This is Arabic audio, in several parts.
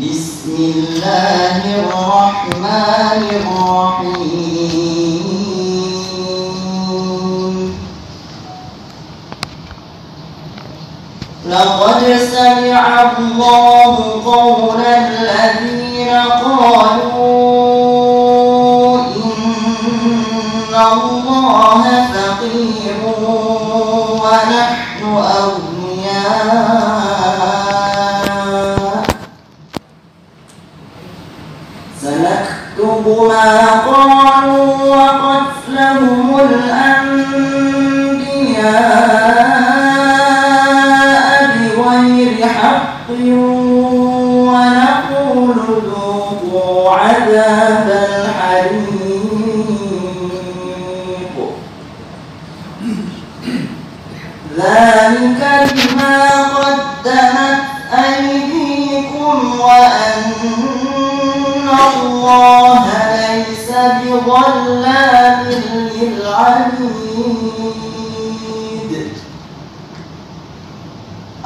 بسم الله الرحمن الرحيم. لقد سمع الله قول الذين قالوا إن الله فقير ونحن أغنياء. للعبيد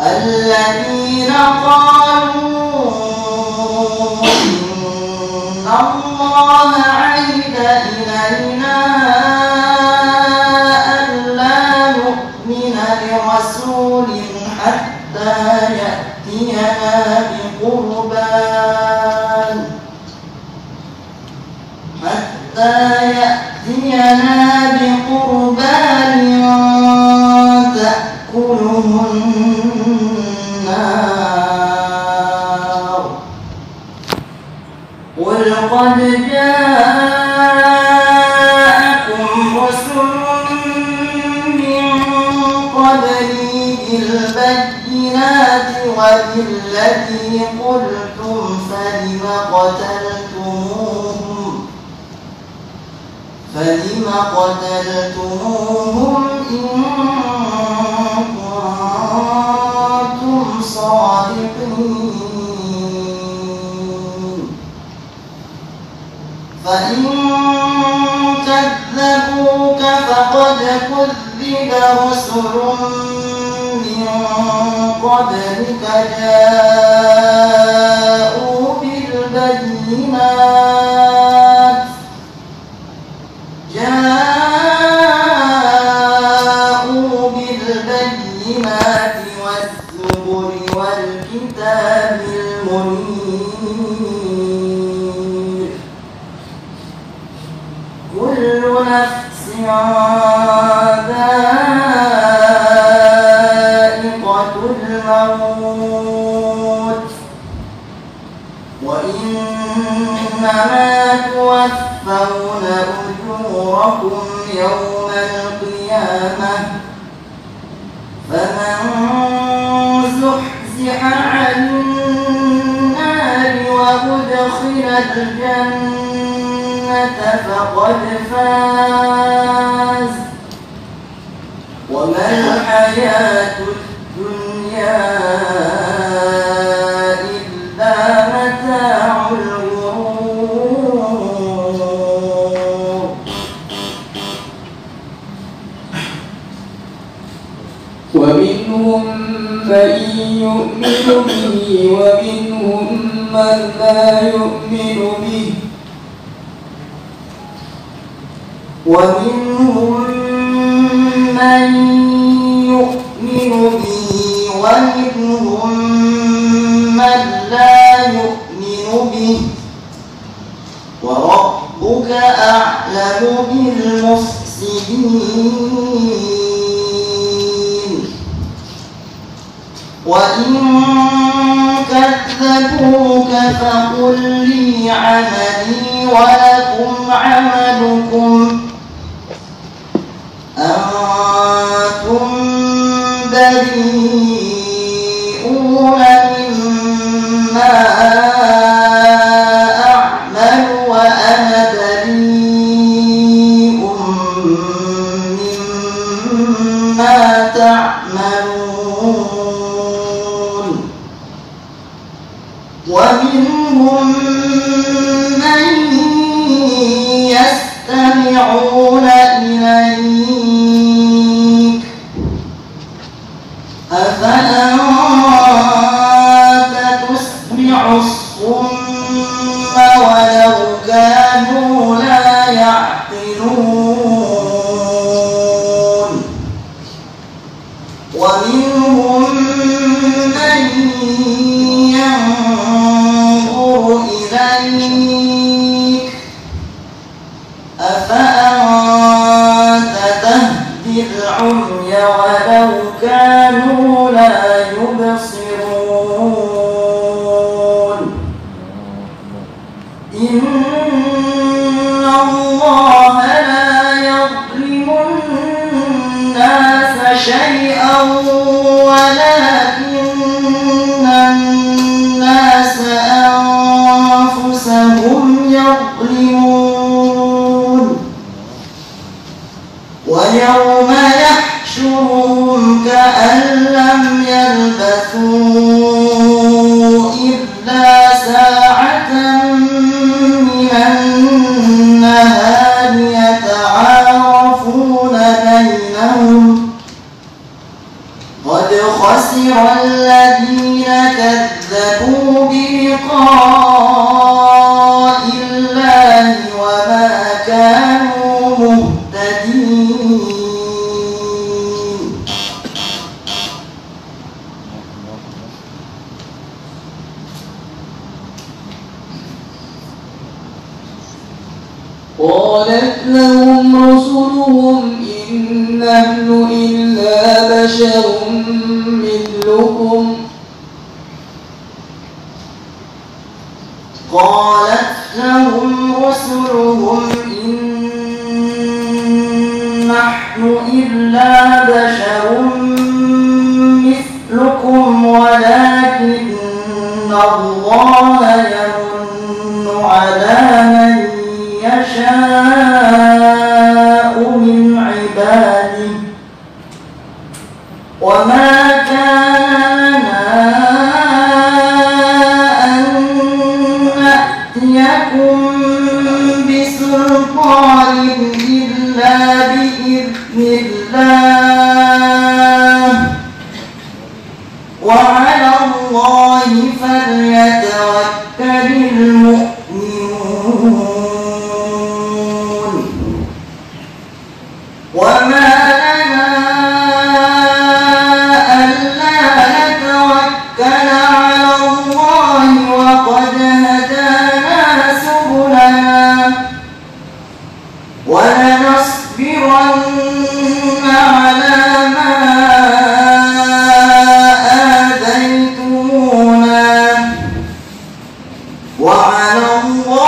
الذين قالوا إن الله وبالذي قلتم فلم قتلتموهم؟ فلم قتلتموهم إن كنتم صادقين. فإن كذبوك فقد كذب رسل من قبلك جاءوا وإنما توفون أجوركم يوم القيامة فمن زحزح عن النار وأدخل الجنة فقد فاز. وما الحياة الدنيا أعلم بالمفسدين وإن كذبوك فقل لي عملي ولكم عملكم أنتم بريئون مما يسمع ولو كانوا لا يعقلون. ساعة قالت لهم رسلهم إن نحن إلا بشر مثلكم. قالت لهم رسلهم إن نحن إلا بشر مثلكم ولكن الله يمن على فليتوكل وعلى الله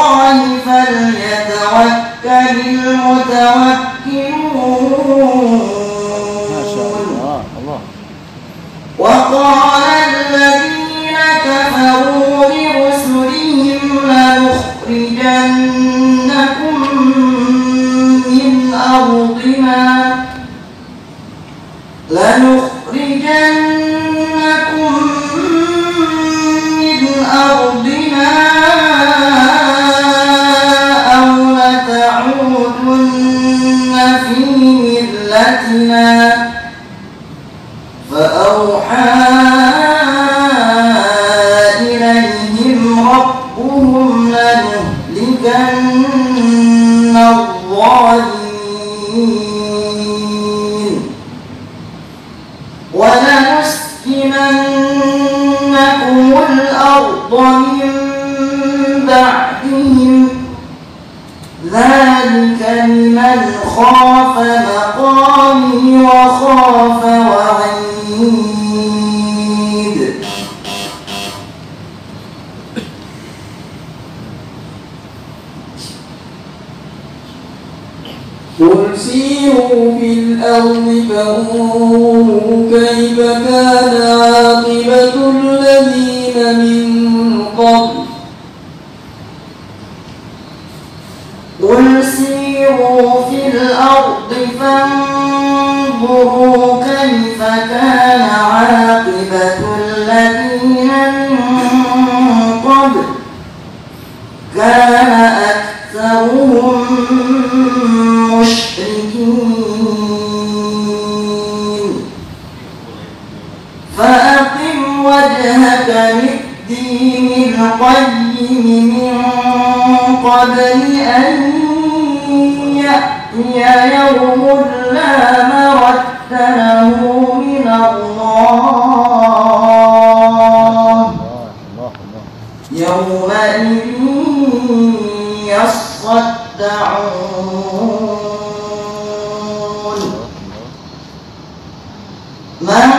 بعدهم ذلك لمن خاف مقامي وخاف وعيد قل سيروا في الأرض فانظروا كيف كان عاقبة الذين من قبل كان أكثرهم من قبل أن يأتي يوم لا مرد له من الله. يومئذ يصدعون. من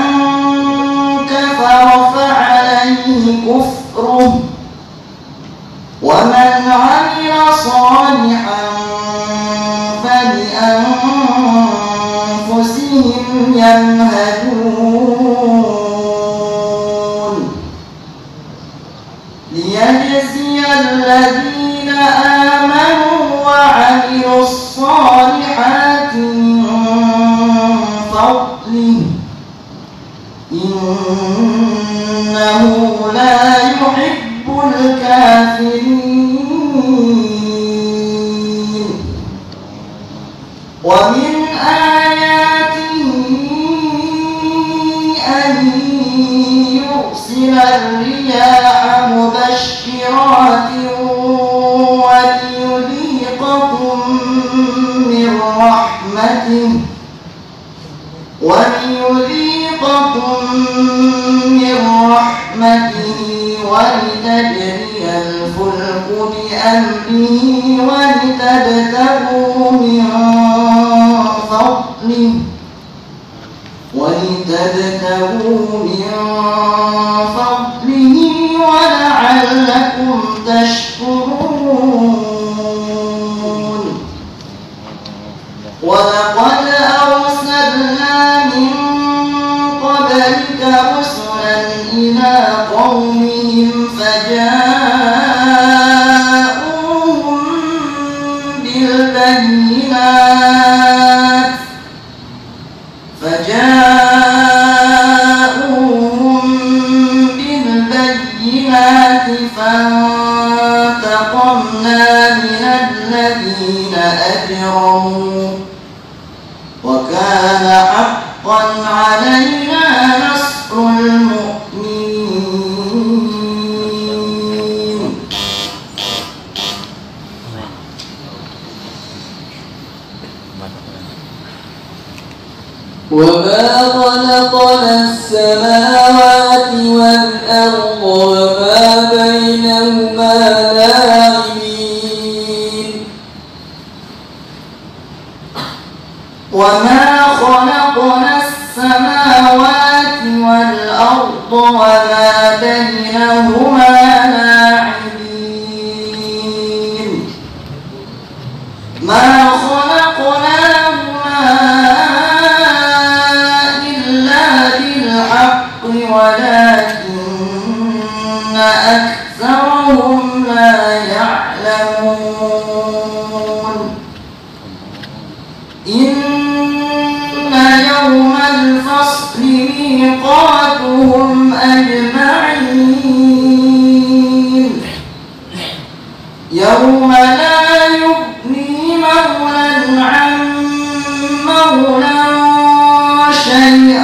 كفر فعليه كفره ومن عمل صالحا فلأنفسهم يمهدون. ليجزي الذين آمنوا وعملوا الصالحات من فضله. إنه لا يحب الكافرين. 음. 왕이 أمره ولتبتغوا من وما خلقنا السماوات والأرض وما بينهما لاعبين وما خلقنا السماوات والأرض وما بينهما لاعبين ما 无量甚。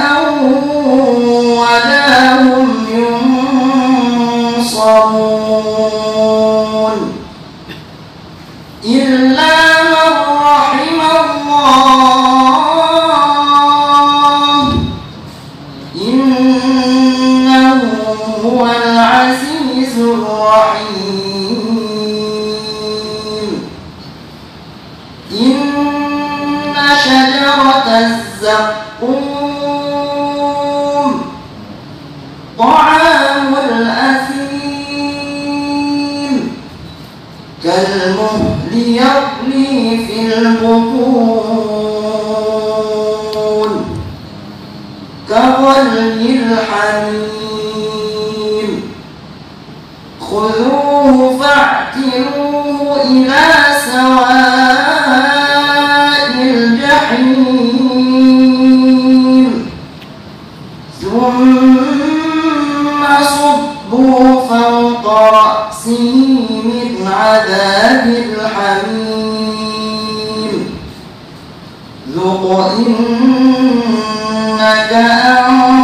الزقوم طعام الأثيم كالمهل يغلي في البطون كغلي الحميم خذوه فاعتلوه إلى سواء وإنك أنت